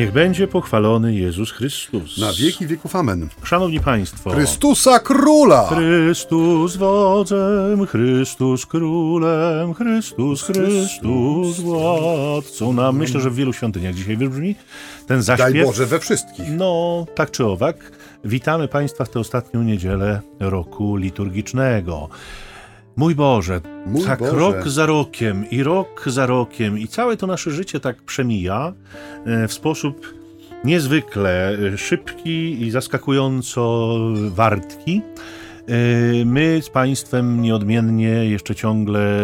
Niech będzie pochwalony Jezus Chrystus. Na wieki wieków amen. Szanowni Państwo. Chrystusa Króla! Chrystus wodzem, Chrystus królem, Chrystus, Chrystus władcą. No, myślę, że w wielu świątyniach dzisiaj wybrzmi ten zaśpiew. Daj Boże we wszystkich. No, tak czy owak. Witamy Państwa w tę ostatnią niedzielę roku liturgicznego. Mój Boże, Mój tak Boże. rok za rokiem i rok za rokiem i całe to nasze życie tak przemija e, w sposób niezwykle e, szybki i zaskakująco wartki. E, My z Państwem nieodmiennie, jeszcze ciągle,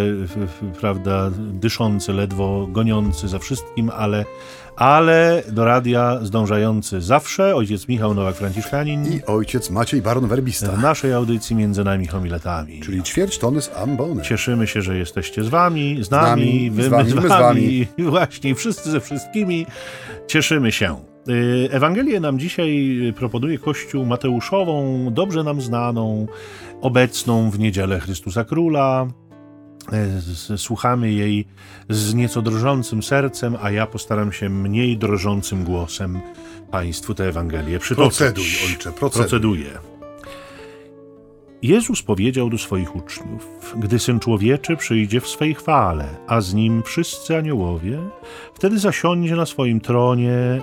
prawda, dyszący, ledwo goniący za wszystkim, ale, ale do radia zdążający zawsze. Ojciec Michał Nowak-Franciszkanin I ojciec Maciej Baron Werbista. w naszej audycji między nami homiletami. Czyli ćwierć tony z ambony. Cieszymy się, że jesteście z wami, z nami, nami, wy, z wami, z my z wami. i właśnie wszyscy ze wszystkimi. Cieszymy się. Y, Ewangelię nam dzisiaj proponuje Kościół Mateuszową, dobrze nam znaną, obecną w niedzielę Chrystusa Króla. S- Słuchamy jej z nieco drżącym sercem, a ja postaram się mniej drżącym głosem Państwu tę Ewangelię przytoczyć. Proceduj, ojcze, proceduj. Proceduję. Jezus powiedział do swoich uczniów: Gdy syn człowieczy przyjdzie w swej chwale, a z nim wszyscy aniołowie, wtedy zasiądzie na swoim tronie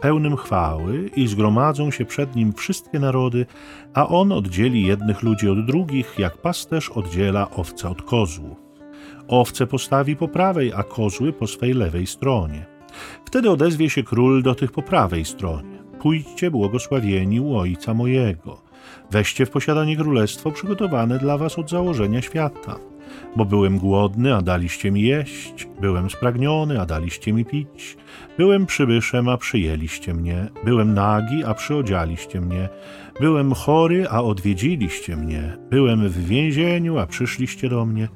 pełnym chwały i zgromadzą się przed nim wszystkie narody, a on oddzieli jednych ludzi od drugich, jak pasterz oddziela owce od kozłów. Owce postawi po prawej, a kozły po swej lewej stronie. Wtedy odezwie się król do tych po prawej stronie. Pójdźcie błogosławieni u Ojca mojego. Weźcie w posiadanie królestwo przygotowane dla was od założenia świata. Bo byłem głodny, a daliście mi jeść, byłem spragniony, a daliście mi pić, byłem przybyszem, a przyjęliście mnie, byłem nagi, a przyodzialiście mnie, byłem chory, a odwiedziliście mnie, byłem w więzieniu, a przyszliście do mnie.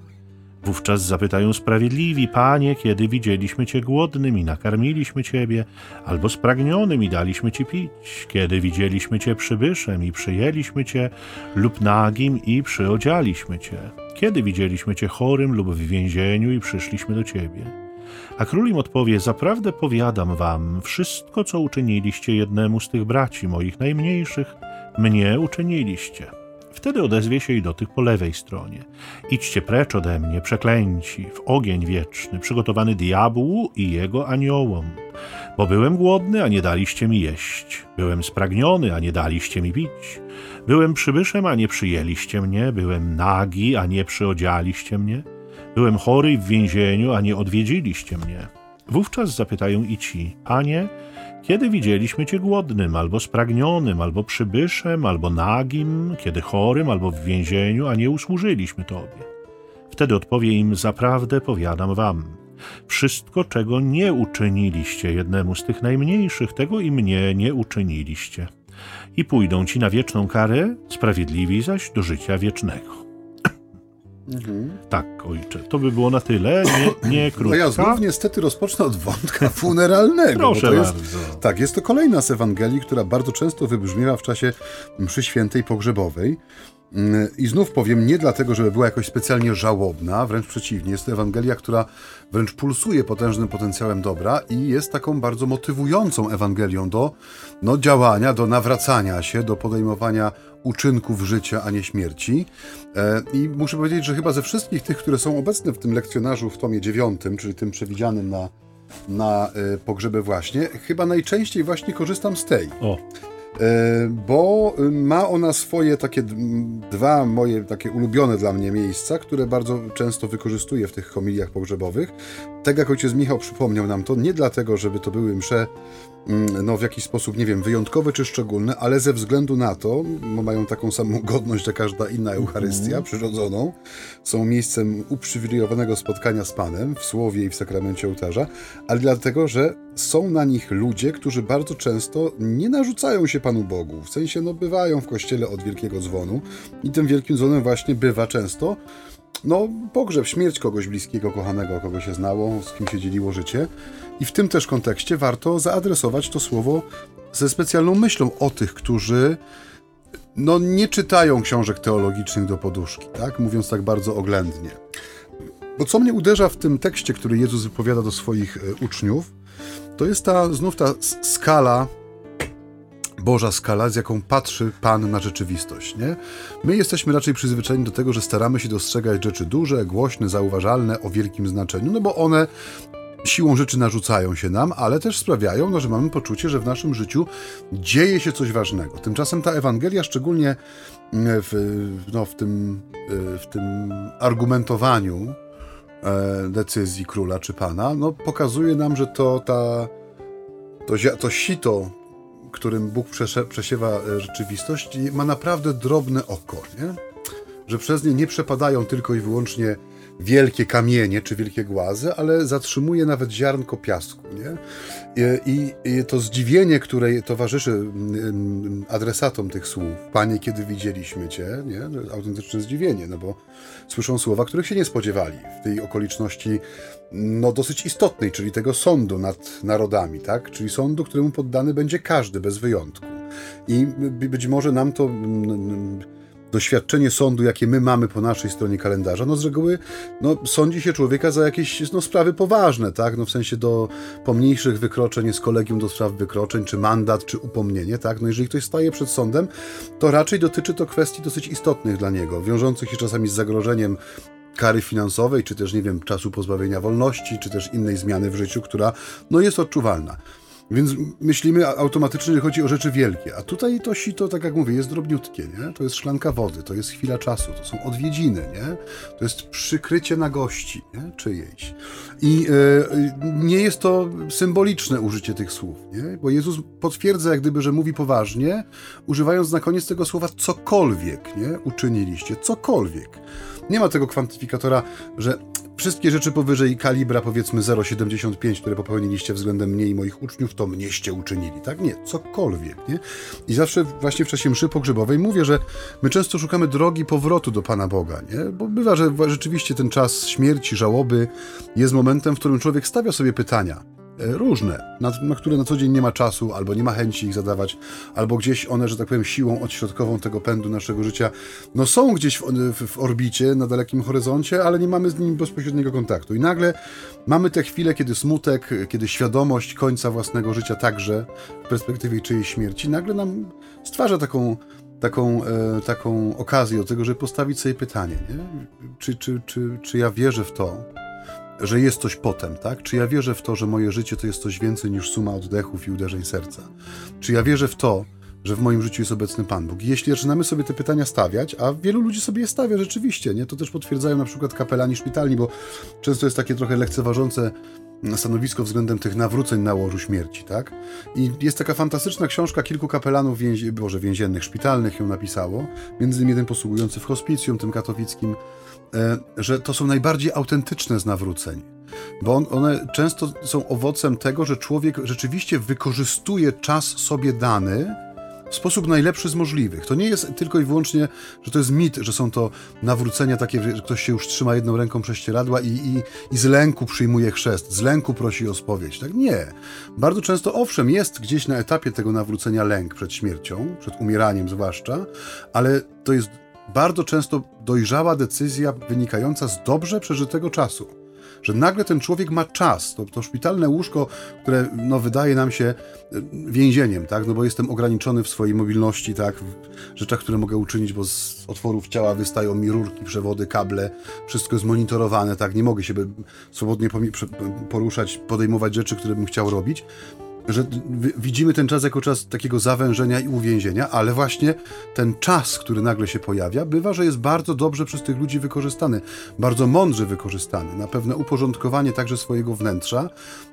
Wówczas zapytają sprawiedliwi, Panie, kiedy widzieliśmy Cię głodnym i nakarmiliśmy Ciebie, albo spragnionym i daliśmy Ci pić, kiedy widzieliśmy Cię przybyszem i przyjęliśmy Cię, lub nagim i przyodzialiśmy Cię, kiedy widzieliśmy Cię chorym lub w więzieniu i przyszliśmy do Ciebie. A król im odpowie, zaprawdę powiadam wam, wszystko, co uczyniliście jednemu z tych braci moich najmniejszych, mnie uczyniliście. Wtedy odezwie się i do tych po lewej stronie. Idźcie precz ode mnie, przeklęci, w ogień wieczny, przygotowany diabłu i jego aniołom. Bo byłem głodny, a nie daliście mi jeść. Byłem spragniony, a nie daliście mi pić. Byłem przybyszem, a nie przyjęliście mnie. Byłem nagi, a nie przyodzialiście mnie. Byłem chory w więzieniu, a nie odwiedziliście mnie. Wówczas zapytają i ci, Panie, kiedy widzieliśmy Cię głodnym, albo spragnionym, albo przybyszem, albo nagim, kiedy chorym, albo w więzieniu, a nie usłużyliśmy Tobie? Wtedy odpowie im, zaprawdę powiadam Wam, wszystko, czego nie uczyniliście jednemu z tych najmniejszych, tego i mnie nie uczyniliście. I pójdą Ci na wieczną karę, sprawiedliwi zaś do życia wiecznego. Tak, ojcze, to by było na tyle, nie, nie No krótka. ja znów niestety rozpocznę od wątka funeralnego. Proszę jest, bardzo. Tak, jest to kolejna z Ewangelii, która bardzo często wybrzmiewa w czasie mszy świętej pogrzebowej. Mm, I znów powiem, nie dlatego, żeby była jakoś specjalnie żałobna, wręcz przeciwnie. Jest to Ewangelia, która wręcz pulsuje potężnym potencjałem dobra i jest taką bardzo motywującą Ewangelią do no, działania, do nawracania się, do podejmowania uczynków życia, a nie śmierci. E, I muszę powiedzieć, że chyba ze wszystkich tych, które są obecne w tym lekcjonarzu w tomie dziewiątym, czyli tym przewidzianym na, na e, pogrzeby właśnie, chyba najczęściej właśnie korzystam z tej. O, bo y, ma ona swoje takie dwa moje takie ulubione dla mnie miejsca, które bardzo często wykorzystuję w tych homiliach pogrzebowych. Tak jak ojciec Michał przypomniał nam to, nie dlatego, żeby to były msze no, w jakiś sposób, nie wiem, wyjątkowe czy szczególne, ale ze względu na to, bo mają taką samą godność jak każda inna Eucharystia przyrodzoną, są miejscem uprzywilejowanego spotkania z Panem w słowie i w sakramencie ołtarza, ale dlatego, że są na nich ludzie, którzy bardzo często nie narzucają się Panu Bogu. W sensie, no, bywają w kościele od wielkiego dzwonu i tym wielkim dzwonem właśnie bywa często no, pogrzeb, śmierć kogoś bliskiego, kochanego, kogo się znało, z kim się dzieliło życie. I w tym też kontekście warto zaadresować to słowo ze specjalną myślą o tych, którzy no, nie czytają książek teologicznych do poduszki, tak? mówiąc tak bardzo oględnie. Bo co mnie uderza w tym tekście, który Jezus wypowiada do swoich e, uczniów, to jest ta znów ta skala Boża skala, z jaką patrzy Pan na rzeczywistość. Nie? My jesteśmy raczej przyzwyczajeni do tego, że staramy się dostrzegać rzeczy duże, głośne, zauważalne, o wielkim znaczeniu, no bo one siłą rzeczy narzucają się nam, ale też sprawiają, no, że mamy poczucie, że w naszym życiu dzieje się coś ważnego. Tymczasem ta Ewangelia, szczególnie mm, w, no, w, tym, e, w tym argumentowaniu e, decyzji króla czy pana, no, pokazuje nam, że to ta to, to sito którym Bóg przesiewa e, rzeczywistość, ma naprawdę drobne oko, nie? że przez nie nie przepadają tylko i wyłącznie wielkie kamienie czy wielkie głazy, ale zatrzymuje nawet ziarnko piasku. Nie? I, I, to zdziwienie, które towarzyszy mm, mm, adresatom tych słów, Panie, kiedy widzieliśmy Cię, nie? autentyczne zdziwienie, no bo słyszą słowa, których się nie spodziewali w tej okoliczności no, dosyć istotnej, czyli tego sądu nad narodami, tak? czyli sądu, któremu poddany będzie każdy bez wyjątku. I być może nam to mm, doświadczenie sądu, jakie my mamy po naszej stronie kalendarza, no z reguły no, sądzi się człowieka za jakieś no, sprawy poważne, tak? No, w sensie do pomniejszych wykroczeń jest kolegium do spraw wykroczeń, czy mandat, czy upomnienie, tak? No jeżeli ktoś staje przed sądem, to raczej dotyczy to kwestii dosyć istotnych dla niego, wiążących się czasami z zagrożeniem kary finansowej, czy też, nie wiem, czasu pozbawienia wolności, czy też innej zmiany w życiu, która no, jest odczuwalna. Więc myślimy automatycznie, że chodzi o rzeczy wielkie. A tutaj to sito, tak jak mówię, jest drobniutkie, nie? To jest szklanka wody, to jest chwila czasu, to są odwiedziny, nie? To jest przykrycie na gości, nie? Czyjejś. I yy, nie jest to symboliczne użycie tych słów, nie? Bo Jezus potwierdza jak gdyby, że mówi poważnie, używając na koniec tego słowa cokolwiek, nie? Uczyniliście, cokolwiek. Nie ma tego kwantyfikatora, że wszystkie rzeczy powyżej kalibra powiedzmy 0,75, które popełniliście względem mnie i moich uczniów, to mnieście uczynili, tak? Nie, cokolwiek, nie? I zawsze właśnie w czasie mszy pogrzebowej mówię, że my często szukamy drogi powrotu do Pana Boga, nie? Bo bywa, że rzeczywiście ten czas śmierci, żałoby jest momentem, w którym człowiek stawia sobie pytania, różne, na, na, które na co dzień nie ma czasu, albo nie ma chęci ich zadawać, albo gdzieś one, że tak powiem, siłą odśrodkową tego pędu naszego życia, no są gdzieś w, w, w orbicie, na dalekim horyzoncie, ale nie mamy z nimi bezpośredniego kontaktu. I nagle mamy te chwile, kiedy smutek, kiedy świadomość końca własnego życia także w perspektywie czyjejś śmierci, nagle nam stwarza taką taką, e, taką okazję do tego, żeby postawić sobie pytanie, nie? Czy, czy, czy, czy ja wierzę w to, że jest coś potem, tak? Czy ja wierzę w to, że moje życie to jest coś więcej niż suma oddechów i uderzeń serca? Czy ja wierzę w to, że w moim życiu jest obecny Pan Bóg? I jeśli zaczynamy sobie te pytania stawiać, a wielu ludzi sobie je stawia rzeczywiście, nie? To też potwierdzają na przykład kapelani szpitalni, bo często jest takie trochę lekceważące stanowisko względem tych nawróceń na łożu śmierci, tak? I jest taka fantastyczna książka kilku kapelanów więzi Boże, więziennych, szpitalnych ją napisało, między innymi jeden posługujący w hospicjum, tym katowickim, że to są najbardziej autentyczne z nawróceń. Bo one często są owocem tego, że człowiek rzeczywiście wykorzystuje czas sobie dany w sposób najlepszy z możliwych. To nie jest tylko i wyłącznie, że to jest mit, że są to nawrócenia takie, że ktoś się już trzyma jedną ręką prześcieradła i, i, i z lęku przyjmuje chrzest, z lęku prosi o spowiedź. Tak nie. Bardzo często, owszem, jest gdzieś na etapie tego nawrócenia lęk przed śmiercią, przed umieraniem zwłaszcza, ale to jest bardzo często dojrzała decyzja wynikająca z dobrze przeżytego czasu. Że nagle ten człowiek ma czas, to, to szpitalne łóżko, które no, wydaje nam się e, więzieniem, tak? no bo jestem ograniczony w swojej mobilności, tak? w rzeczach, które mogę uczynić, bo z otworów ciała wystają mi rurki, przewody, kable, wszystko jest monitorowane, tak? nie mogę się swobodnie poruszać, podejmować rzeczy, które bym chciał robić że widzimy ten czas jako czas takiego zawężenia i uwięzienia, ale właśnie ten czas, który nagle się pojawia, bywa, że jest bardzo dobrze przez tych ludzi wykorzystany, bardzo mądrze wykorzystany, na pewne uporządkowanie także swojego wnętrza.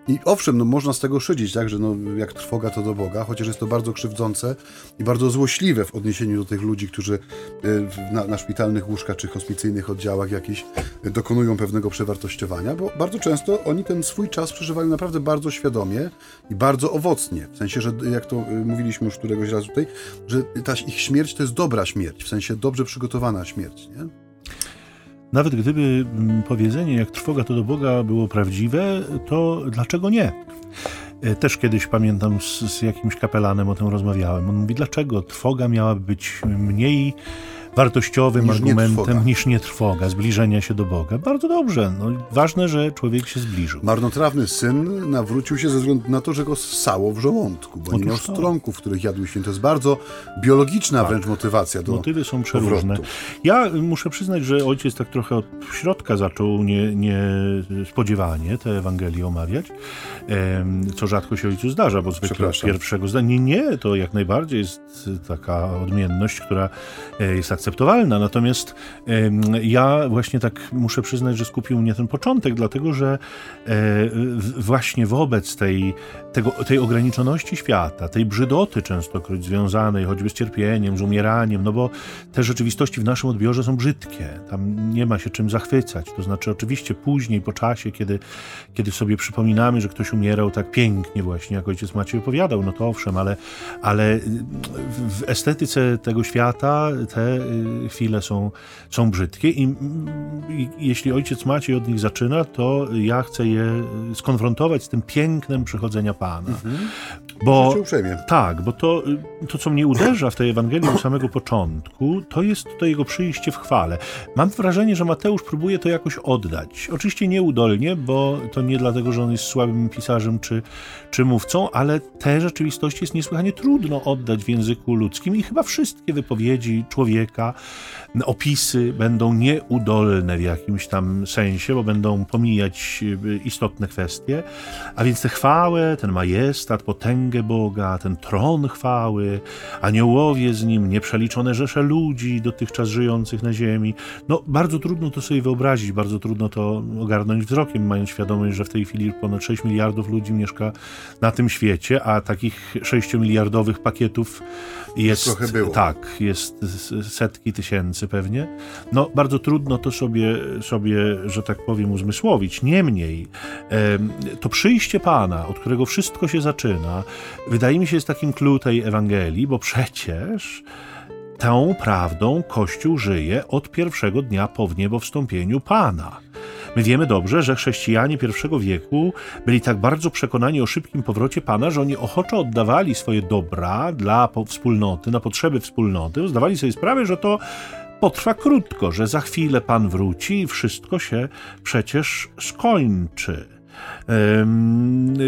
I owszem, no można z tego szydzić, tak, że no, jak trwoga to do Boga, chociaż jest to bardzo krzywdzące i bardzo złośliwe w odniesieniu do tych ludzi, którzy y, na, na szpitalnych łóżkach czy hospicyjnych oddziałach jakiś dokonują pewnego przewartościowania, bo bardzo często oni ten swój czas przeżywają naprawdę bardzo świadomie i bardzo owocnie. W sensie, że jak to y, mówiliśmy już któregoś razu tutaj, że ta ich śmierć to jest dobra śmierć, w sensie dobrze przygotowana śmierć, nie? Nawet gdyby mm, powiedzenie, jak trwoga to do Boga było prawdziwe, to dlaczego nie? E, też kiedyś pamiętam z, z jakimś kapelanem o tym rozmawiałem. On mówi, dlaczego trwoga miałaby być mniej wartościowym Niż nie argumentem trwoga. niż nie trwoga, zbliżenia się do Boga. Bardzo dobrze. No, ważne, że człowiek się zbliżył. Marnotrawny syn nawrócił się ze względu na to, że go ssało w żołądku, bo nie Otóż miał to. stronków, których jadł święty. To jest bardzo biologiczna wręcz motywacja do Motywy są przeróżne. powrotu. Ja muszę przyznać, że ojciec tak trochę od środka zaczął nie, niespodziewanie te Ewangelie omawiać, co rzadko się ojcu zdarza, bo zwykle od pierwszego zdania. Nie, nie, to jak najbardziej jest taka odmienność, która e, jest akceptowalna. Natomiast ja właśnie tak muszę przyznać, że skupił mnie ten początek, dlatego że e, właśnie wobec tej, tego, tej ograniczoności świata, tej brzydoty częstokroć związanej choćby z cierpieniem, z umieraniem, no bo te rzeczywistości w naszym odbiorze są brzydkie. Tam nie ma się czym zachwycać. To znaczy, oczywiście później, po czasie, kiedy, kiedy sobie przypominamy, że ktoś umierał tak pięknie, właśnie jak ojciec Maciej opowiadał, no to owszem, ale, ale w- estetyce tego świata te chwile są, są brzydkie i, i jeśli ojciec Maciej od nich zaczyna, to ja chcę je skonfrontować z tym pięknem przychodzenia Pana. Bo Życzę uprzejmie. tak, bo to, y, to, co mnie uderza w tej Ewangelii od samego początku, to jest to jego przyjście w chwale. Mam wrażenie, że Mateusz próbuje to jakoś oddać. Oczywiście nieudolnie, bo to nie dlatego, że on jest słabym pisarzem czy, czy mówcą, ale te rzeczywistości jest niesłychanie trudno oddać w języku ludzkim i chyba wszystkie wypowiedzi człowieka, opisy będą nieudolne w jakimś tam sensie, bo będą pomijać y, istotne kwestie. A więc tę chwałę, ten majestat, potęgę Boga, ten tron chwały, aniołowie z nim, nieprzeliczone rzesze ludzi dotychczas żyjących na ziemi. No, bardzo trudno to sobie wyobrazić, bardzo trudno to ogarnąć wzrokiem, mając świadomość, że w tej chwili ponad 6 miliardów ludzi mieszka na tym świecie, a takich 6 miliardowych pakietów jest Trochę było. tak, jest s- setki tysięcy pewnie. No, bardzo trudno to sobie, sobie że tak powiem, uzmysłowić. Niemniej, em, to przyjście Pana, od którego wszystko się zaczyna, wydaje mi się jest takim clue tej Ewangelii, bo przecież tą prawdą Kościół żyje od pierwszego dnia po wniebowstąpieniu Pana. My wiemy dobrze, że chrześcijanie pierwszego wieku byli tak bardzo przekonani o szybkim powrocie Pana, że oni ochoczo oddawali swoje dobra dla wspólnoty, na potrzeby wspólnoty, zdawali sobie sprawę, że to potrwa krótko, że za chwilę Pan wróci i wszystko się przecież skończy.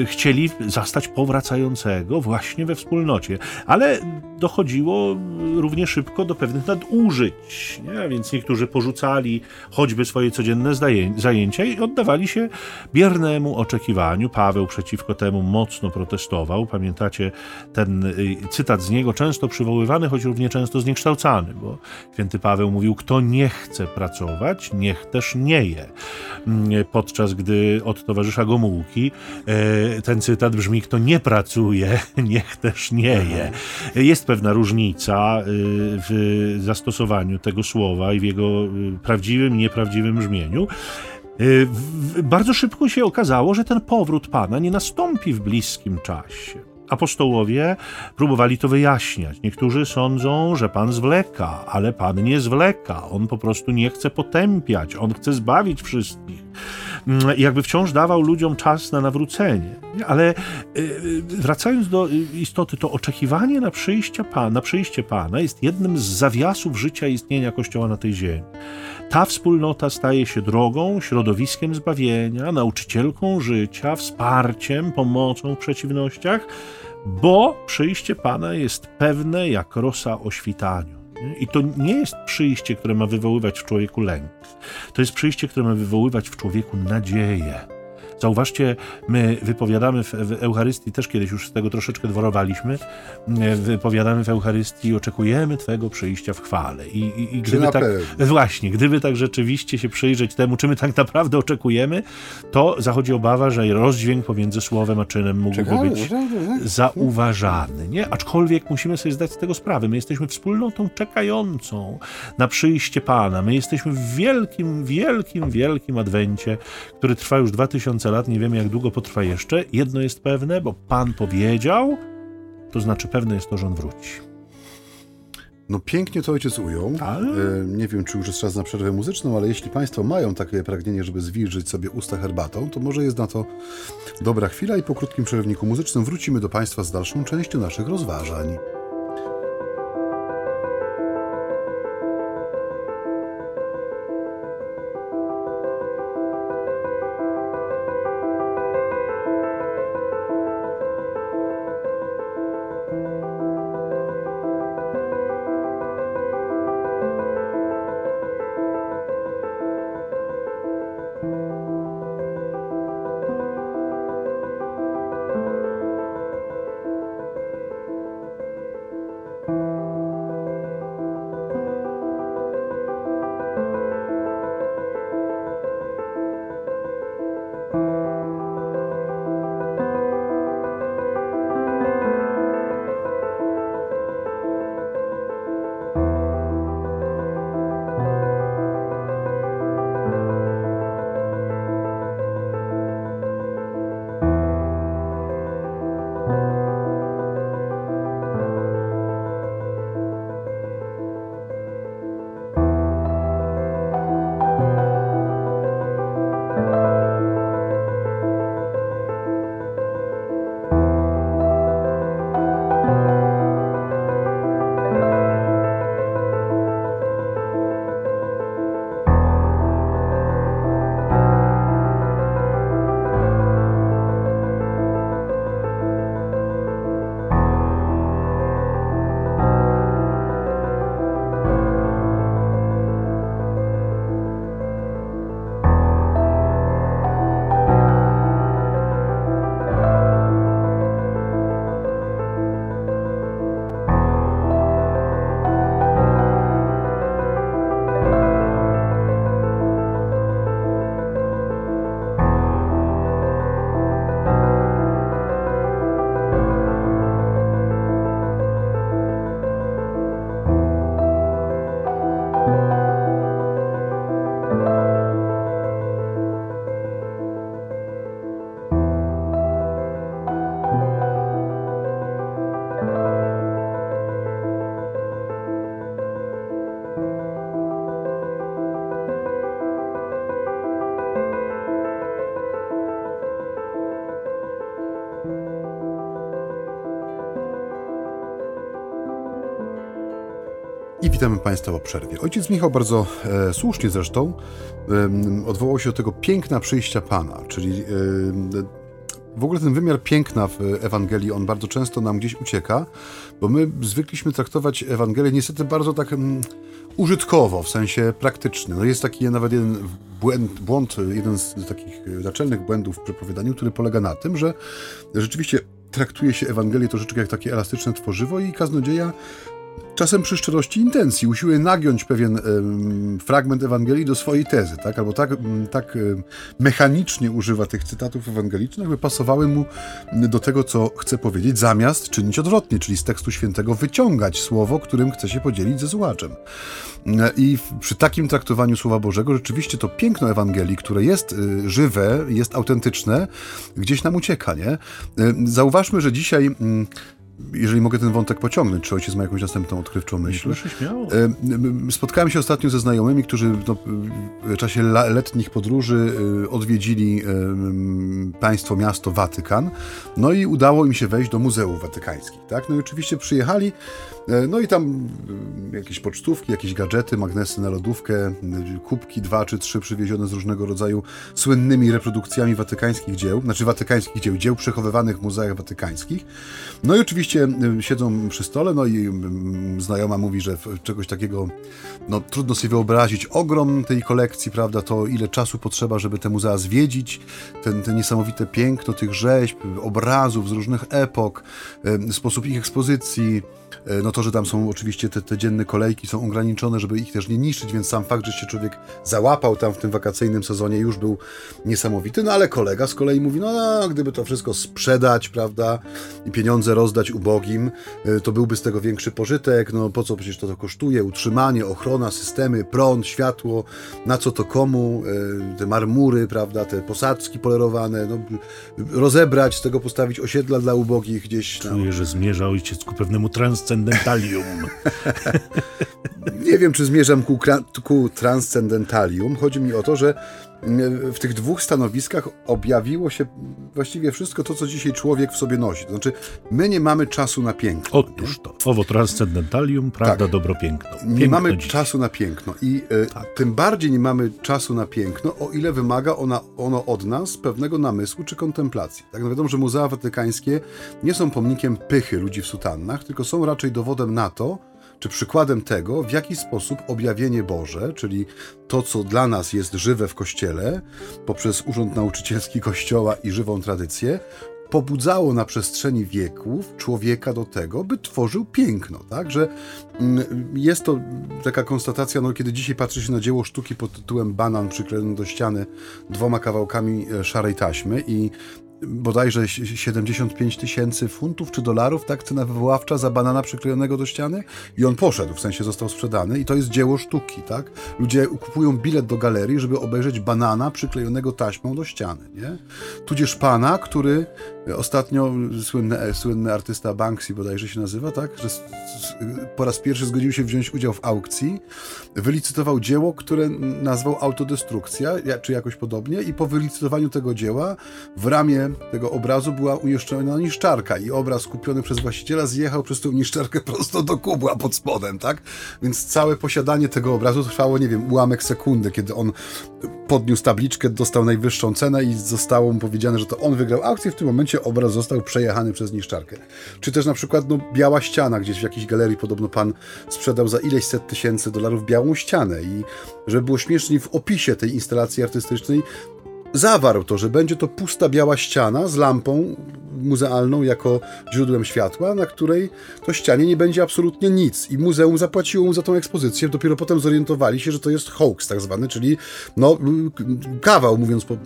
Chcieli zastać powracającego właśnie we wspólnocie, ale dochodziło równie szybko do pewnych nadużyć, nie? Więc niektórzy porzucali choćby swoje codzienne zajęcia i oddawali się biernemu oczekiwaniu. Paweł przeciwko temu mocno protestował. Pamiętacie ten y, cytat z niego, często przywoływany, choć równie często zniekształcany, bo święty Paweł mówił, kto nie chce pracować, niech też nie je. Mm, Podczas gdy od towarzysza Gomułki e, ten cytat brzmi, kto nie pracuje, niech też nie je. Jest pewna różnica y, w zastosowaniu tego słowa i w jego y, prawdziwym i nieprawdziwym brzmieniu. Bardzo szybko się okazało, że ten powrót Pana nie nastąpi w bliskim czasie. Apostołowie próbowali to wyjaśniać. Niektórzy sądzą, że Pan zwleka, ale Pan nie zwleka. On po prostu nie chce potępiać, on chce zbawić wszystkich. Mm, Jakby wciąż dawał ludziom czas na nawrócenie. Ale y, wracając do y, istoty, to oczekiwanie na, przyjście Pana, na przyjście Pana jest jednym z zawiasów życia i istnienia Kościoła na tej ziemi. Ta wspólnota staje się drogą, środowiskiem zbawienia, nauczycielką życia, wsparciem, pomocą w przeciwnościach, bo przyjście Pana jest pewne jak rosa o świtaniu. I to nie jest przyjście, które ma wywoływać w człowieku lęk. To jest przyjście, które ma wywoływać w człowieku nadzieję. Zauważcie, my wypowiadamy w, w Eucharystii, też kiedyś już z tego troszeczkę dworowaliśmy, e, wypowiadamy w Eucharystii oczekujemy Twego przyjścia w chwale. I, i, i gdyby tak, pewno? Właśnie, gdyby tak rzeczywiście się przyjrzeć temu, czy my tak naprawdę oczekujemy, to zachodzi obawa, że rozdźwięk pomiędzy słowem a czynem mógłby być zauważany, nie? Aczkolwiek musimy sobie zdać z tego sprawę. My jesteśmy wspólnotą czekającą na przyjście Pana. My jesteśmy w wielkim, wielkim, wielkim adwencie, który trwa już 2000 lat. Nie wiemy, jak długo potrwa jeszcze. Jedno jest pewne, bo Pan powiedział, to znaczy pewne jest to, że On wróci. No pięknie to ojciec ujął. Ale- E, Nie wiem, czy już jest czas na przerwę muzyczną, ale jeśli Państwo mają takie pragnienie, żeby zwilżyć sobie usta herbatą, to może jest na to dobra chwila i po krótkim przerwniku muzycznym wrócimy do Państwa z dalszą częścią naszych rozważań. Witamy Państwa po przerwie. Ojciec Michał bardzo e, słusznie zresztą e, odwołał się do tego piękna przyjścia Pana, czyli e, w ogóle ten wymiar piękna w Ewangelii, on bardzo często nam gdzieś ucieka, bo my zwykliśmy traktować Ewangelię niestety bardzo tak mm, użytkowo, w sensie praktycznym. No jest taki nawet jeden błęd, błąd, jeden z takich naczelnych błędów w przepowiadaniu, który polega na tym, że rzeczywiście traktuje się Ewangelię troszeczkę jak takie elastyczne tworzywo i kaznodzieja czasem przy szczerości intencji usiłuje nagiąć pewien um, fragment Ewangelii do swojej tezy, tak? albo tak, um, tak um, mechanicznie używa tych cytatów ewangelicznych, by pasowały mu do tego, co chce powiedzieć, zamiast czynić odwrotnie, czyli z tekstu świętego wyciągać słowo, którym chce się podzielić ze słuchaczem. I przy takim traktowaniu Słowa Bożego rzeczywiście to piękno Ewangelii, które jest y, żywe, jest autentyczne, gdzieś nam ucieka, nie? Zauważmy, że dzisiaj jeżeli mogę ten wątek pociągnąć, czy ojciec ma jakąś następną odkrywczą myśl? Proszę śmiało. E, spotkałem się ostatnio ze znajomymi, którzy no, w czasie letnich podróży e, odwiedzili e, państwo, miasto Watykan, no i udało im się wejść do muzeów watykańskich, tak? No i oczywiście przyjechali, no i tam jakieś pocztówki, jakieś gadżety, magnesy na lodówkę, kubki dwa czy trzy przywiezione z różnego rodzaju słynnymi reprodukcjami watykańskich dzieł, znaczy watykańskich dzieł, dzieł przechowywanych w muzeach watykańskich. No i oczywiście siedzą przy stole, no i znajoma mówi, że czegoś takiego no, trudno sobie wyobrazić. Ogrom tej kolekcji, prawda, to ile czasu potrzeba, żeby te muzea zwiedzić, ten, ten niesamowite piękno tych rzeźb, obrazów z różnych epok, sposób ich ekspozycji, E, no to, że tam są oczywiście te, te dzienne kolejki są ograniczone, żeby ich też nie niszczyć, więc sam fakt, że się człowiek załapał tam w tym wakacyjnym sezonie już był niesamowity, no ale kolega z kolei mówi, no, no gdyby to wszystko sprzedać, prawda, i pieniądze rozdać ubogim, e, to byłby z tego większy pożytek, no po co przecież to, to kosztuje, utrzymanie, ochrona, systemy, prąd, światło, na co to komu, e, te marmury, prawda, te posadzki polerowane, no, rozebrać, z tego postawić osiedla dla ubogich gdzieś. No. że zmierza ojciec ku pewnemu trans transcendentalium. Nie wiem, czy zmierzam ku, ku transcendentalium. Chodzi mi o to, że w tych dwóch stanowiskach objawiło się właściwie wszystko to, co dzisiaj człowiek w sobie nosi. To znaczy, my nie mamy czasu na piękno. Otóż to. Owo transcendentalium, prawda, tak. dobro, piękno. piękno nie mamy dziś. czasu na piękno i e, tak. tym bardziej nie mamy czasu na piękno, o ile wymaga ona, ono od nas pewnego namysłu czy kontemplacji. Tak no wiadomo, że muzea watykańskie nie są pomnikiem pychy ludzi w sutannach, tylko są raczej dowodem na to, czy przykładem tego, w jaki sposób objawienie Boże, czyli to, co dla nas jest żywe w Kościele, poprzez urząd nauczycielski Kościoła i żywą tradycję, pobudzało na przestrzeni wieków człowieka do tego, by tworzył piękno, tak? Że mm, jest to taka konstatacja, no kiedy dzisiaj patrzy się na dzieło sztuki pod tytułem Banan przyklejony do ściany dwoma kawałkami e, szarej taśmy i bodajże 75 tysięcy funtów czy dolarów, tak, cena wywoławcza za banana przyklejonego do ściany i on poszedł, w sensie został sprzedany i to jest dzieło sztuki, tak? Ludzie kupują bilet do galerii, żeby obejrzeć banana przyklejonego taśmą do ściany, nie? Tudzież pana, który ostatnio, słynny, słynny artysta Banksy bodajże się nazywa, tak? Że po raz pierwszy zgodził się wziąć udział w aukcji, wylicytował dzieło, które nazwał Autodestrukcja, czy jakoś podobnie i po wylicytowaniu tego dzieła w ramię tego obrazu była umieszczona niszczarka i obraz kupiony przez właściciela zjechał przez tą niszczarkę prosto do kubła pod spodem, tak? Więc całe posiadanie tego obrazu trwało, nie wiem, ułamek sekundy, kiedy on podniósł tabliczkę, dostał najwyższą cenę i zostało mu powiedziane, że to on wygrał aukcję. W tym momencie obraz został przejechany przez niszczarkę. Czy też na przykład no, biała ściana, gdzieś w jakiejś galerii podobno pan sprzedał za ileś set tysięcy dolarów białą ścianę i żeby było śmieszniej w opisie tej instalacji artystycznej zawarł to, że będzie to pusta biała ściana z lampą muzealną jako źródłem światła, na której to ścianie nie będzie absolutnie nic. I muzeum zapłaciło mu za tą ekspozycję. Dopiero potem zorientowali się, że to jest hoax tak zwany, czyli no, kawał, mówiąc po,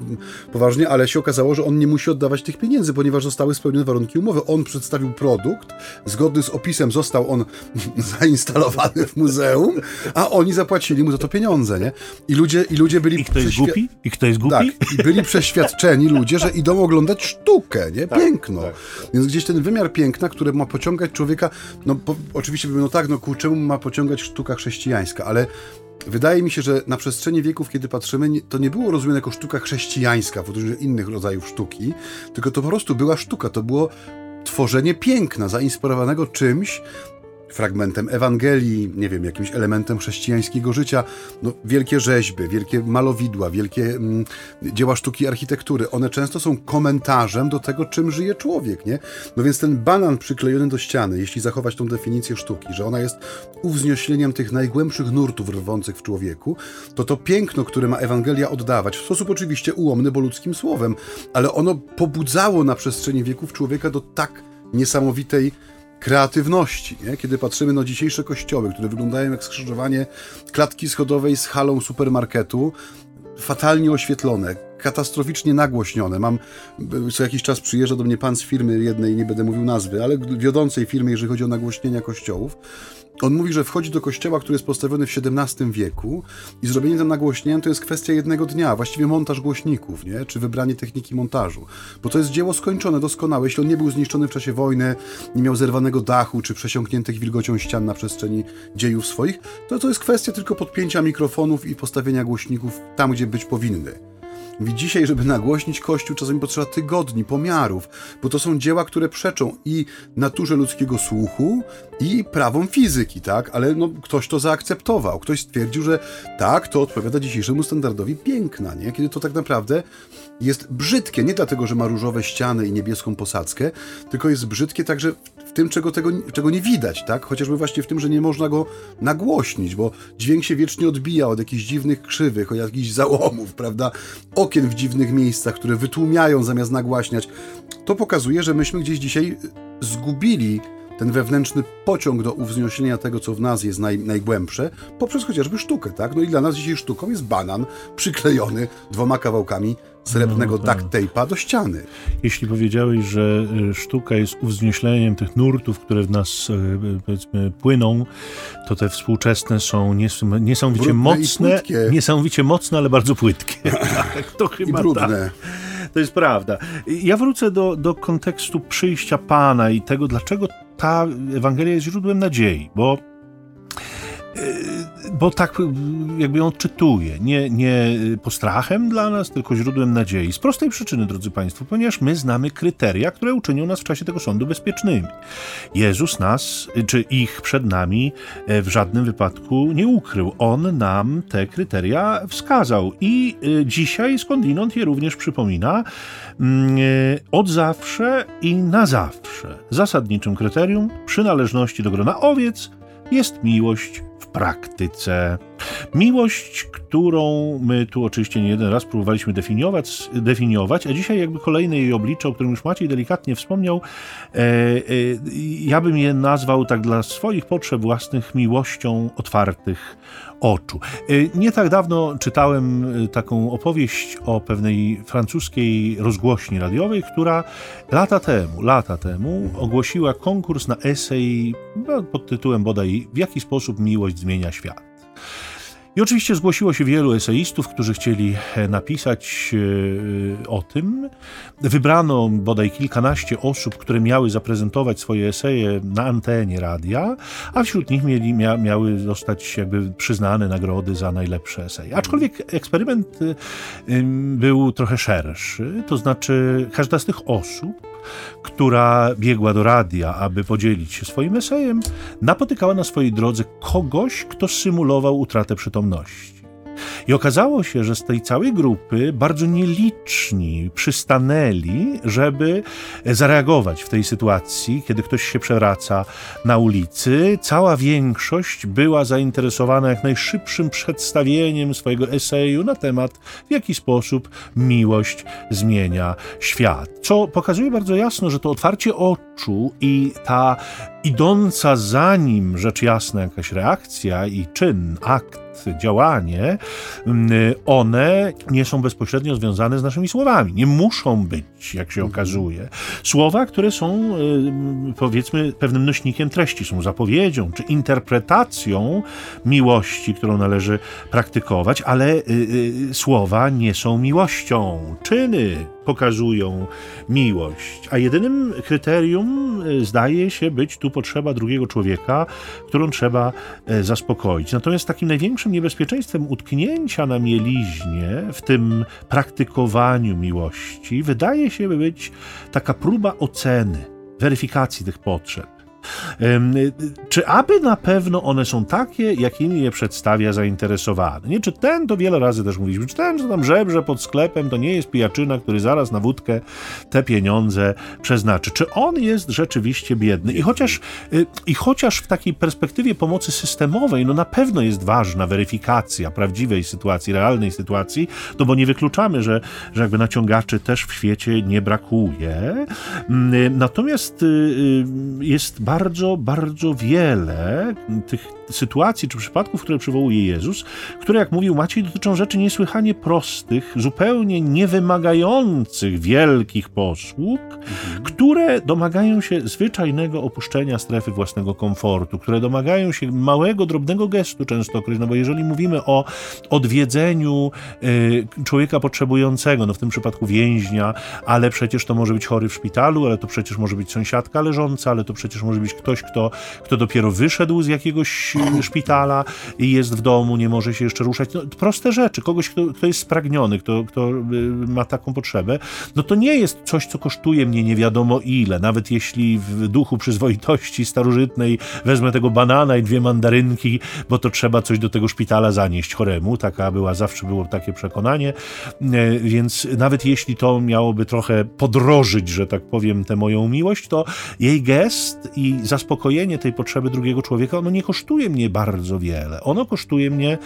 poważnie, ale się okazało, że on nie musi oddawać tych pieniędzy, ponieważ zostały spełnione warunki umowy. On przedstawił produkt, zgodny z opisem został on zainstalowany w muzeum, a oni zapłacili mu za to pieniądze, nie? I ludzie, i ludzie byli... I kto jest głupi? I kto jest głupi? Tak, i byli przeświadczeni ludzie, że idą oglądać sztukę, nie? Tak. Piękno. Tak, tak. Więc gdzieś ten wymiar piękna, który ma pociągać człowieka, no po, oczywiście no tak, no ku czemu ma pociągać sztuka chrześcijańska, ale Wydaje mi się, że na przestrzeni wieków, kiedy patrzymy, to nie było rozumiane jako sztuka chrześcijańska w odróżnieniu innych rodzajów sztuki, tylko to po prostu była sztuka, to było tworzenie piękna, zainspirowanego czymś, fragmentem Ewangelii, nie wiem, jakimś elementem chrześcijańskiego życia. No, wielkie rzeźby, wielkie malowidła, wielkie mm, dzieła sztuki architektury, one często są komentarzem do tego, czym żyje człowiek, nie? No więc ten banan przyklejony do ściany, jeśli zachować tą definicję sztuki, że ona jest uwznieśleniem tych najgłębszych nurtów rwących w człowieku, to to piękno, które ma Ewangelia oddawać, w sposób oczywiście ułomny, bo ludzkim słowem, ale ono pobudzało na przestrzeni wieków człowieka do tak niesamowitej kreatywności. Nie? Kiedy patrzymy na dzisiejsze kościoły, które wyglądają jak skrzyżowanie klatki schodowej z halą supermarketu, fatalnie oświetlone, katastroficznie nagłośnione. Mam, co jakiś czas przyjeżdża do mnie pan z firmy jednej, nie będę mówił nazwy, ale wiodącej firmy, jeżeli chodzi o nagłośnienia kościołów. On mówi, że wchodzi do kościoła, który jest postawiony w XVII wieku i zrobienie tam nagłośnienia to jest kwestia jednego dnia, właściwie montaż głośników, nie? czy wybranie techniki montażu. Bo to jest dzieło skończone, doskonałe. Jeśli on nie był zniszczony w czasie wojny, nie miał zerwanego dachu, czy przesiąkniętych wilgocią ścian na przestrzeni dziejów swoich, to to jest kwestia tylko podpięcia mikrofonów i postawienia głośników tam, gdzie być powinny. Mówi, dzisiaj, żeby nagłośnić Kościół, czasami potrzeba tygodni, pomiarów, bo to są dzieła, które przeczą i naturze ludzkiego słuchu, i prawom fizyki, tak? Ale no, ktoś to zaakceptował. Ktoś stwierdził, że tak, to odpowiada dzisiejszemu standardowi piękna, nie? Kiedy to tak naprawdę jest brzydkie, nie dlatego, że ma różowe ściany i niebieską posadzkę, tylko jest brzydkie także w tym, czego, tego, czego nie widać, tak? Chociażby właśnie w tym, że nie można go nagłośnić, bo dźwięk się wiecznie odbija od jakichś dziwnych krzywych, od jakichś załomów, prawda? Okien w dziwnych miejscach, które wytłumiają zamiast nagłaśniać. To pokazuje, że myśmy gdzieś dzisiaj zgubili ten wewnętrzny pociąg do uwznieślenia tego, co w nas jest naj, najgłębsze, poprzez chociażby sztukę, tak? No i dla nas dzisiaj sztuką jest banan przyklejony dwoma kawałkami srebrnego no, tak. duct tape'a do ściany. Jeśli powiedziałeś, że e, sztuka jest uwznieśleniem tych nurtów, które w nas e, powiedzmy płyną, to te współczesne są niesamowicie brudne mocne, niesamowicie mocne, ale bardzo płytkie. tak, to chyba I brudne. Tak. To jest prawda. Ja wrócę do, do kontekstu przyjścia Pana i tego, dlaczego ta Ewangelia jest źródłem nadziei, bo bo tak jakby ją odczytuje, nie, nie postrachem dla nas, tylko źródłem nadziei. Z prostej przyczyny, drodzy Państwo, ponieważ my znamy kryteria, które uczynią nas w czasie tego sądu bezpiecznymi. Jezus nas, czy ich przed nami w żadnym wypadku nie ukrył. On nam te kryteria wskazał i dzisiaj skądinąd je również przypomina mm, od zawsze i na zawsze. Zasadniczym kryterium przynależności do grona owiec jest miłość praktyce. Miłość, którą my tu oczywiście nie jeden raz próbowaliśmy definiować, definiować a dzisiaj jakby kolejne jej oblicze, o którym już Maciej delikatnie wspomniał, e, e, ja bym je nazwał tak dla swoich potrzeb własnych miłością otwartych oczu. E, nie tak dawno czytałem e, taką opowieść o pewnej francuskiej rozgłośni radiowej, która lata temu, lata temu ogłosiła konkurs na esej no, pod tytułem bodaj W jaki sposób miłość zmienia świat. I oczywiście zgłosiło się wielu eseistów, którzy chcieli e, napisać e, o tym. Wybrano bodaj kilkanaście osób, które miały zaprezentować swoje eseje na antenie radia, a wśród nich mieli, mia, miały zostać jakby przyznane nagrody za najlepsze eseje. Aczkolwiek eksperyment e, był trochę szerszy, to znaczy każda z tych osób która biegła do radia, aby podzielić się swoim esejem, napotykała na swojej drodze kogoś, kto symulował utratę przytomności. I okazało się, że z tej całej grupy bardzo nieliczni przystanęli, żeby zareagować w tej sytuacji, kiedy ktoś się przewraca na ulicy. Cała większość była zainteresowana jak najszybszym przedstawieniem swojego eseju na temat, w jaki sposób miłość zmienia świat. Co pokazuje bardzo jasno, że to otwarcie oczu i ta idąca za nim rzecz jasna jakaś reakcja i czyn, akt, działanie, one nie są bezpośrednio związane z naszymi słowami. Nie muszą być, jak się okazuje. Słowa, które są y, powiedzmy pewnym nośnikiem treści, są zapowiedzią czy interpretacją miłości, którą należy praktykować, ale y, y, słowa nie są miłością. Czyny pokazują miłość. A jedynym kryterium e, zdaje się być tu potrzeba drugiego człowieka, którą trzeba e, zaspokoić. Natomiast takim największym niebezpieczeństwem utknięcia na mieliźnie w tym praktykowaniu miłości wydaje się być taka próba oceny, weryfikacji tych potrzeb. Czy aby na pewno one są takie, jakimi je przedstawia zainteresowany? Nie, czy ten, to wiele razy też mówiliśmy, czy ten, co tam żebrze pod sklepem, to nie jest pijaczyna, który zaraz na wódkę te pieniądze przeznaczy. Czy on jest rzeczywiście biedny? I chociaż, y, i chociaż w takiej perspektywie pomocy systemowej, no na pewno jest ważna weryfikacja prawdziwej sytuacji, realnej sytuacji, no bo nie wykluczamy, że, że jakby naciągaczy też w świecie nie brakuje. Mm, natomiast y, y, jest bardzo, bardzo wiele tych sytuacji czy przypadków, które przywołuje Jezus, które, jak mówił Maciej, dotyczą rzeczy niesłychanie prostych, zupełnie niewymagających wielkich posług, mhm. które domagają się zwyczajnego opuszczenia strefy własnego komfortu, które domagają się małego, drobnego gestu częstokroć, no bo jeżeli mówimy o odwiedzeniu y, człowieka potrzebującego, no w tym przypadku więźnia, ale przecież to może być chory w szpitalu, ale to przecież może być sąsiadka leżąca, ale to przecież może być ktoś, kto, kto dopiero wyszedł z jakiegoś szpitala i jest w domu, nie może się jeszcze ruszać. No, proste rzeczy. Kogoś, kto, kto jest spragniony, kto, kto y, ma taką potrzebę, no to nie jest coś, co kosztuje mnie nie wiadomo ile. Nawet jeśli w duchu przyzwoitości starożytnej wezmę tego banana i dwie mandarynki, bo to trzeba coś do tego szpitala zanieść choremu. Taka była, zawsze było takie przekonanie. E, więc nawet jeśli to miałoby trochę podrożyć, że tak powiem, tę moją miłość, to jej gest i zaspokojenie tej potrzeby drugiego człowieka, ono nie kosztuje kosztuje mnie bardzo wiele. Ono kosztuje mnie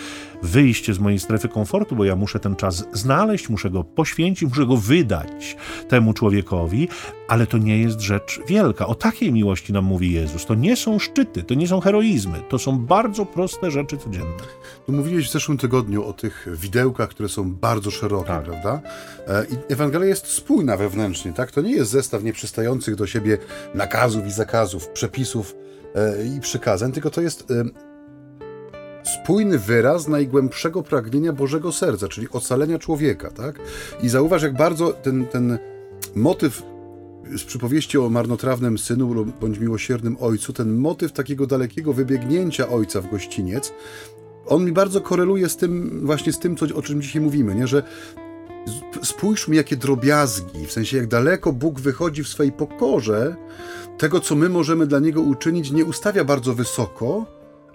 wyjście z mojej strefy komfortu, bo ja muszę ten czas znaleźć, muszę go poświęcić, muszę go wydać temu człowiekowi, ale to nie jest rzecz wielka. O takiej miłości nam mówi Jezus. To nie są szczyty, to nie są heroizmy, to są bardzo proste rzeczy codzienne. Tu mówiłeś w zeszłym tygodniu o tych widełkach, które są bardzo szerokie, tak. prawda? E, I Ewangelia jest spójna wewnętrznie, tak? To nie jest zestaw nieprzystających do siebie nakazów i zakazów, przepisów, E, i przykazań, tylko to jest spójny wyraz najgłębszego pragnienia Bożego serca, czyli ocalenia człowieka, tak? I zauważ, jak bardzo ten, ten motyw z przypowieści o marnotrawnym synu bądź miłosiernym ojcu, ten motyw takiego dalekiego wybiegnięcia ojca w gościniec, on mi bardzo koreluje z tym, właśnie z tym, co, o czym dzisiaj mówimy, nie? że spójrzmy, jakie drobiazgi, w sensie jak daleko Bóg wychodzi w swojej pokorze, tego, co my możemy dla Niego uczynić, nie ustawia bardzo wysoko,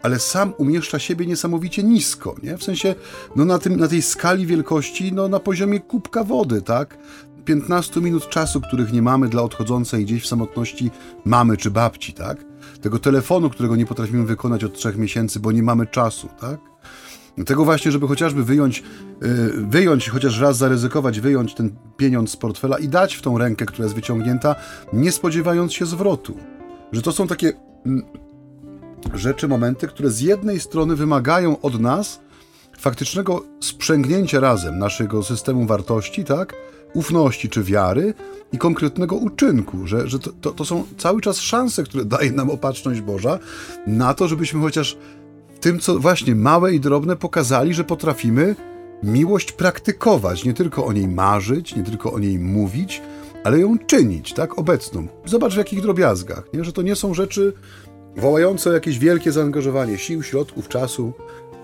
ale sam umieszcza siebie niesamowicie nisko, nie? W sensie, no na, tym, na tej skali wielkości, no na poziomie kubka wody, tak? 15 minut czasu, których nie mamy dla odchodzącej gdzieś w samotności mamy czy babci, tak? Tego telefonu, którego nie potrafimy wykonać od trzech miesięcy, bo nie mamy czasu, tak? Tego właśnie, żeby chociażby wyjąć, y, wyjąć, chociaż raz zaryzykować, wyjąć ten pieniądz z portfela i dać w tą rękę, która jest wyciągnięta, nie spodziewając się zwrotu. Że to są takie mm, rzeczy, momenty, które z jednej strony wymagają od nas faktycznego sprzęgnięcia razem naszego systemu wartości, tak? Ufności czy wiary i konkretnego uczynku, że, że to, to, są cały czas szanse, które daje nam opatrzność Boża na to, żebyśmy chociaż tym, co właśnie małe i drobne pokazali, że potrafimy miłość praktykować, nie tylko o niej marzyć, nie tylko o niej mówić, ale ją czynić, tak, obecną. Zobacz w jakich drobiazgach, nie? że to nie są rzeczy wołające o jakieś wielkie zaangażowanie sił, środków, czasu,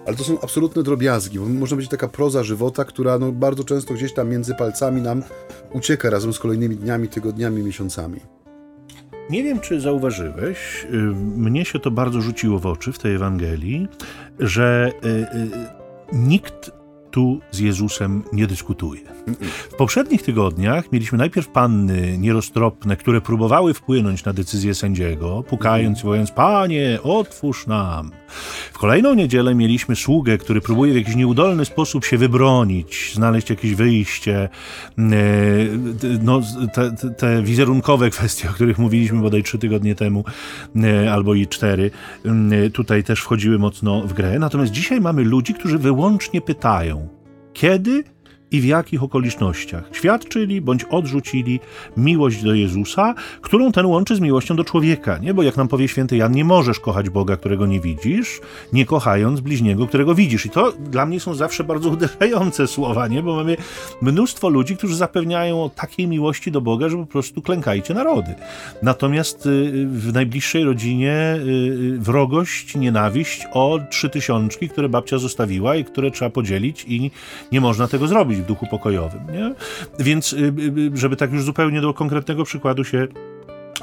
ale to są absolutne drobiazgi, bo może być taka proza żywota, która no, bardzo często gdzieś tam między palcami nam ucieka razem z kolejnymi dniami, tygodniami, miesiącami. Nie wiem, czy zauważyłeś, y, mnie się to bardzo rzuciło w oczy w tej Ewangelii, że y, y, nikt tu z Jezusem nie dyskutuje. W poprzednich tygodniach mieliśmy najpierw panny nieroztropne, które próbowały wpłynąć na decyzję sędziego, pukając i wołając: Panie, otwórz nam. W kolejną niedzielę mieliśmy sługę, który próbuje w jakiś nieudolny sposób się wybronić, znaleźć jakieś wyjście. E, no, te, te wizerunkowe kwestie, o których mówiliśmy bodaj trzy tygodnie temu, e, albo i cztery, e, tutaj też wchodziły mocno w grę. Natomiast dzisiaj mamy ludzi, którzy wyłącznie pytają, kiedy i w jakich okolicznościach świadczyli bądź odrzucili miłość do Jezusa, którą ten łączy z miłością do człowieka, nie? Bo jak nam powie święty Jan, nie możesz kochać Boga, którego nie widzisz, nie kochając bliźniego, którego widzisz. I to dla mnie są zawsze bardzo uderzające słowa, nie? Bo mamy mnóstwo ludzi, którzy zapewniają o takiej miłości do Boga, że po prostu klękajcie narody. Natomiast y, w najbliższej rodzinie y, y, wrogość, nienawiść o trzy tysiączki, które babcia zostawiła i które trzeba podzielić i nie można tego zrobić w duchu pokojowym. Nie? Więc, y, y, y, żeby tak już zupełnie do konkretnego przykładu się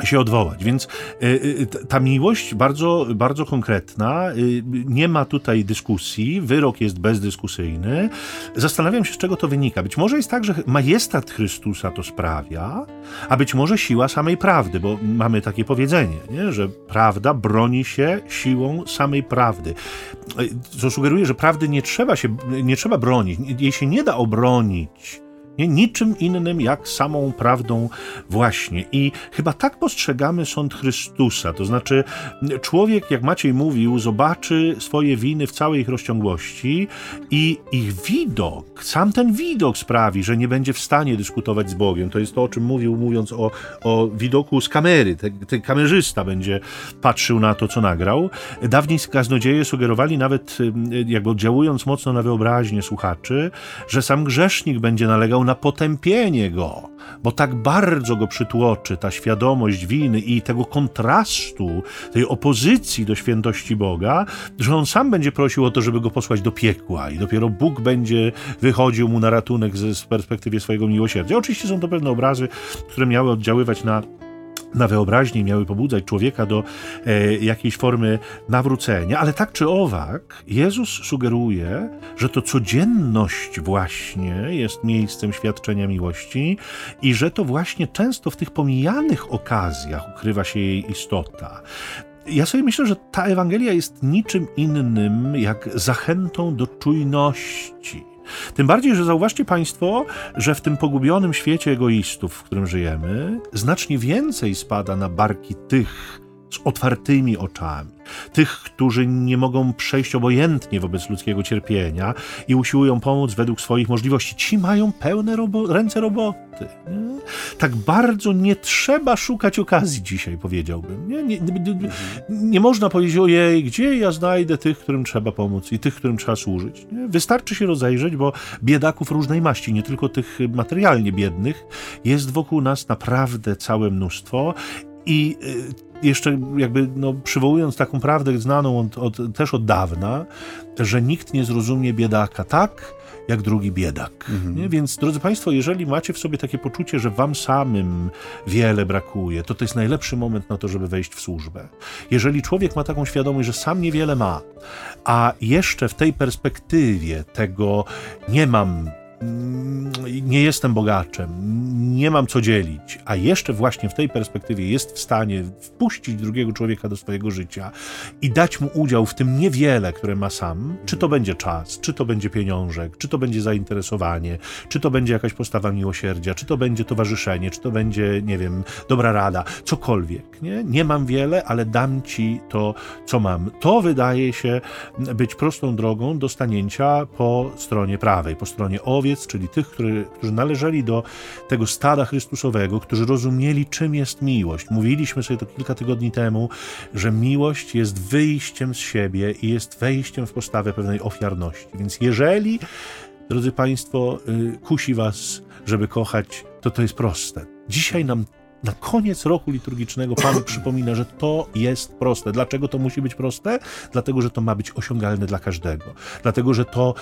się odwołać. Więc y, y, ta miłość bardzo, bardzo konkretna, y, nie ma tutaj dyskusji, wyrok jest bezdyskusyjny. Zastanawiam się, z czego to wynika. Być może jest tak, że majestat Chrystusa to sprawia, a być może siła samej prawdy, bo mamy takie powiedzenie, nie? że prawda broni się siłą samej prawdy. Co sugeruje, że prawdy nie trzeba się, nie trzeba bronić, jej się nie da obronić nie? Niczym innym jak samą prawdą właśnie. I chyba tak postrzegamy sąd Chrystusa. To znaczy, człowiek, jak Maciej mówił, zobaczy swoje winy w całej ich rozciągłości i ich widok, sam ten widok sprawi, że nie będzie w stanie dyskutować z Bogiem. To jest to, o czym mówił, mówiąc o, o widoku z kamery. Ten, ten kamerzysta będzie patrzył na to, co nagrał. Dawniej kaznodzieje sugerowali nawet, jakby oddziałując mocno na wyobraźnię słuchaczy, że sam grzesznik będzie nalegał na potępienie go, bo tak bardzo go przytłoczy ta świadomość winy i tego kontrastu, tej opozycji do świętości Boga, że on sam będzie prosił o to, żeby go posłać do piekła i dopiero Bóg będzie wychodził mu na ratunek z, perspektywy swojego miłosierdzia. Oczywiście są to pewne obrazy, które miały oddziaływać na na wyobraźni miały pobudzać człowieka do e, jakiejś formy nawrócenia, ale tak czy owak, Jezus sugeruje, że to codzienność właśnie jest miejscem świadczenia miłości i że to właśnie często w tych pomijanych okazjach ukrywa się jej istota. Ja sobie myślę, że ta Ewangelia jest niczym innym jak zachętą do czujności tym bardziej, że zauważcie Państwo, że w tym pogubionym świecie egoistów, w którym żyjemy, znacznie więcej spada na barki tych z otwartymi oczami, tych, którzy nie mogą przejść obojętnie wobec ludzkiego cierpienia i usiłują pomóc według swoich możliwości. Ci mają pełne robo ręce roboty. Nie? Tak bardzo nie trzeba szukać okazji dzisiaj, powiedziałbym. Nie, nie, nie, nie można powiedzieć, ojej, gdzie ja znajdę tych, którym trzeba pomóc i tych, którym trzeba służyć. Wystarczy się rozejrzeć, bo biedaków różnej maści, nie tylko tych materialnie biednych, jest wokół nas naprawdę całe mnóstwo i y, jeszcze jakby no, przywołując taką prawdę znaną od, od, też od dawna, że nikt nie zrozumie biedaka tak, jak drugi biedak. Mhm. Więc, drodzy Państwo, jeżeli macie w sobie takie poczucie, że Wam samym wiele brakuje, to to jest najlepszy moment na to, żeby wejść w służbę. Jeżeli człowiek ma taką świadomość, że sam niewiele ma, a jeszcze w tej perspektywie tego nie mam nie jestem bogaczem, nie mam co dzielić, a jeszcze właśnie w tej perspektywie jest w stanie wpuścić drugiego człowieka do swojego życia i dać mu udział w tym niewiele, które ma sam, czy to będzie czas, czy to będzie pieniążek, czy to będzie zainteresowanie, czy to będzie jakaś postawa miłosierdzia, czy to będzie towarzyszenie, czy to będzie, nie wiem, dobra rada, cokolwiek. Nie, nie mam wiele, ale dam ci to, co mam. To wydaje się być prostą drogą do stanięcia po stronie prawej, po stronie owiec, owiec, czyli tych, którzy, którzy należeli do tego stada Chrystusowego, którzy rozumieli, czym jest miłość. Mówiliśmy sobie to kilka tygodni temu, że miłość jest wyjściem z siebie i jest wejściem w postawę pewnej ofiarności. Więc jeżeli, drodzy Państwo, y, kusi Was, żeby kochać, to to jest proste. Dzisiaj nam na koniec roku liturgicznego Pan przypomina, że to jest proste. Dlaczego to musi być proste? Dlatego, że to ma być osiągalne dla każdego. Dlatego, że to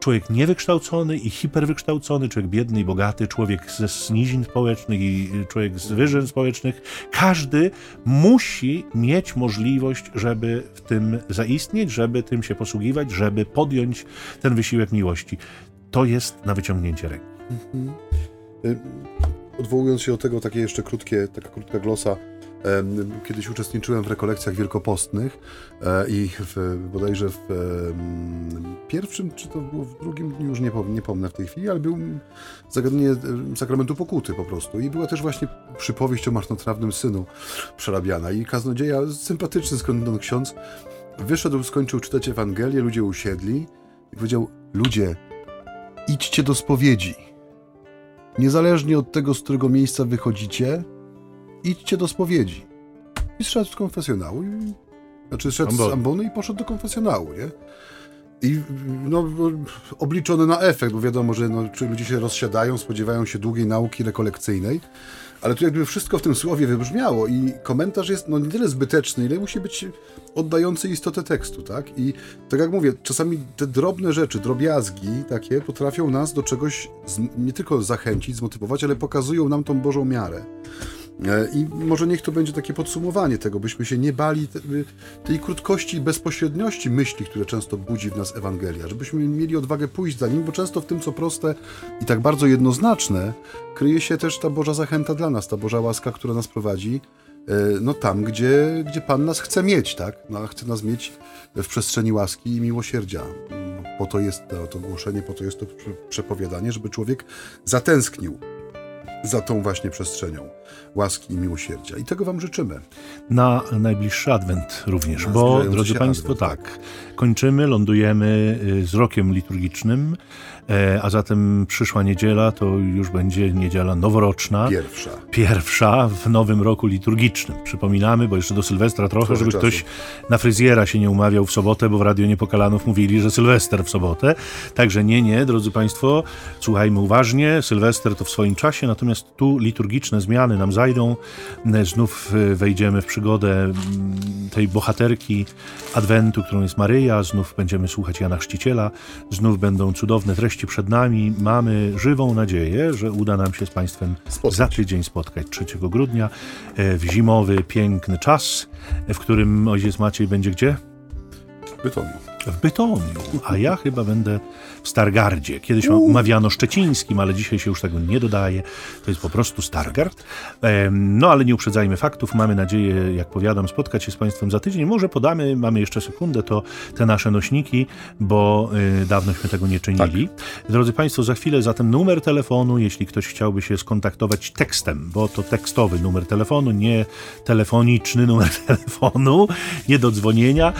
człowiek niewykształcony i hiperwykształcony, człowiek biedny i bogaty, człowiek ze snizin społecznych i człowiek z wyżyn społecznych, każdy musi mieć możliwość, żeby w tym zaistnieć, żeby tym się posługiwać, żeby podjąć ten wysiłek miłości. To jest na wyciągnięcie ręki. Mhm. Y, odwołując się do tego, takie jeszcze krótkie, taka krótka glosa Kiedyś uczestniczyłem w rekolekcjach wielkopostnych e, i w, bodajże w pierwszym, czy to było w drugim dniu, już nie, nie pomnę w tej chwili, ale był zagadnienie sakramentu pokuty po prostu. I była też właśnie przypowieść o marnotrawnym synu przerabiana. I kaznodzieja, sympatyczny skądinąd ksiądz, wyszedł, skończył czytać Ewangelię, ludzie usiedli i powiedział, ludzie, idźcie do spowiedzi. Niezależnie od tego, z którego miejsca wychodzicie, idźcie do spowiedzi. I zszedł z konfesjonału, i, znaczy szedł z ambony i poszedł do konfesjonału, nie? I no, obliczony na efekt, bo wiadomo, że no, ludzie się rozsiadają, spodziewają się długiej nauki rekolekcyjnej, ale tu jakby wszystko w tym słowie wybrzmiało i komentarz jest no nie tyle zbyteczny, ile musi być oddający istotę tekstu, tak? I tak jak mówię, czasami te drobne rzeczy, drobiazgi takie potrafią nas do czegoś nie tylko zachęcić, zmotywować, ale pokazują nam tą Bożą miarę. E, I może niech to będzie takie podsumowanie tego, byśmy się nie bali y, tej krótkości i bezpośredniości myśli, które często budzi w nas Ewangelia, żebyśmy mieli odwagę pójść za nim, bo często w tym, co proste i tak bardzo jednoznaczne, kryje się też ta Boża zachęta dla nas, ta Boża łaska, która nas prowadzi e, no tam, gdzie, gdzie Pan nas chce mieć, tak? No, chce nas mieć w przestrzeni łaski i miłosierdzia. Po to jest to, to głoszenie, po to jest to przepowiadanie, żeby człowiek zatęsknił za tą właśnie przestrzenią łaski i miłosierdzia. I tego Wam życzymy. Na najbliższy adwent również, Na bo drodzy Państwo, advent, tak, tak, kończymy, lądujemy y, z rokiem liturgicznym. E, a zatem przyszła niedziela to już będzie niedziela noworoczna. Pierwsza. Pierwsza w nowym roku liturgicznym. Przypominamy, bo jeszcze do Sylwestra trochę, trochę żeby czasu. ktoś na fryzjera się nie umawiał w sobotę, bo w Radio Niepokalanów mówili, że Sylwester w sobotę. Także nie, nie, drodzy Państwo, słuchajmy uważnie. Sylwester to w swoim czasie, natomiast tu liturgiczne zmiany nam zajdą. Znów e, wejdziemy w przygodę mm, tej bohaterki Adwentu, którą jest Maryja. Znów będziemy słuchać Jana Chrzciciela. Znów będą cudowne treści przed nami. Mamy żywą nadzieję, że uda nam się z Państwem spotkać. za tydzień spotkać 3 grudnia e, w zimowy, piękny czas, w którym ojciec Maciej będzie gdzie? W Bytomiu w Bytomiu, a ja chyba będę w Stargardzie. Kiedyś mawiano szczecińskim, ale dzisiaj się już tego nie dodaje. To jest po prostu Stargard. No ale nie uprzedzajmy faktów. Mamy nadzieję, jak powiadam, spotkać się z Państwem za tydzień. Może podamy, mamy jeszcze sekundę, to te nasze nośniki, bo y, dawnośmy tego nie czynili. Tak. Drodzy Państwo, za chwilę zatem numer telefonu, jeśli ktoś chciałby się skontaktować tekstem, bo to tekstowy numer telefonu, nie telefoniczny numer telefonu, nie do dzwonienia,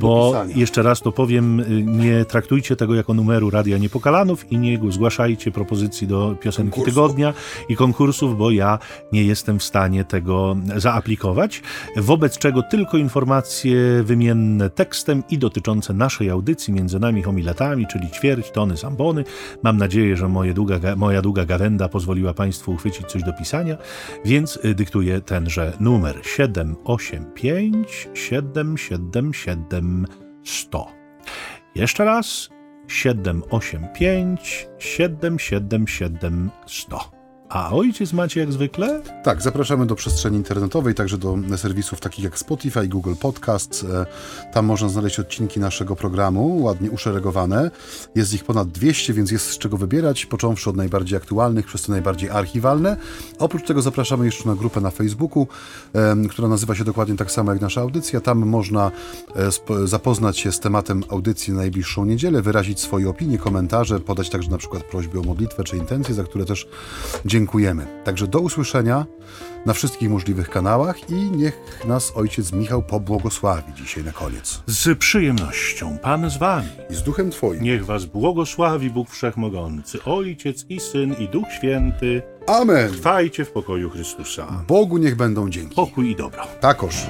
bo jeszcze raz raz to powiem, y, nie traktujcie tego jako numeru Radia Niepokalanów i nie zgłaszajcie propozycji do piosenki tygodnia i konkursów, bo ja nie jestem w stanie tego zaaplikować. Wobec czego tylko informacje wymienne tekstem i dotyczące naszej audycji między nami homiletami, czyli ćwierć tony zambony. Mam nadzieję, że długa, moja długa gawenda pozwoliła Państwu uchwycić coś do pisania, więc y, dyktuję tenże numer 785 777 100. Jeszcze raz 785 777 100. A ojciec macie jak zwykle? Tak, zapraszamy do przestrzeni internetowej, także do serwisów takich jak Spotify, Google Podcasts. E, tam można znaleźć odcinki naszego programu, ładnie uszeregowane. Jest ich ponad 200, więc jest z czego wybierać, począwszy od najbardziej aktualnych, przez te najbardziej archiwalne. Oprócz tego zapraszamy jeszcze na grupę na Facebooku, która nazywa się dokładnie tak samo jak nasza audycja. Tam można e, zapoznać się z tematem audycji na najbliższą niedzielę, wyrazić swoje opinie, komentarze, podać także na przykład prośby o modlitwę czy intencje, za które też dziękuję dziękujemy. Także do usłyszenia na wszystkich możliwych kanałach i niech nas ojciec Michał pobłogosławi dzisiaj na koniec. Z przyjemnością, Pan z wami. I z duchem Twoim. Niech was błogosławi Bóg Wszechmogący, Ojciec i Syn i Duch Święty. Amen. Trwajcie w pokoju Chrystusa. Bogu niech będą dzięki. Pokój i dobro. Takoż.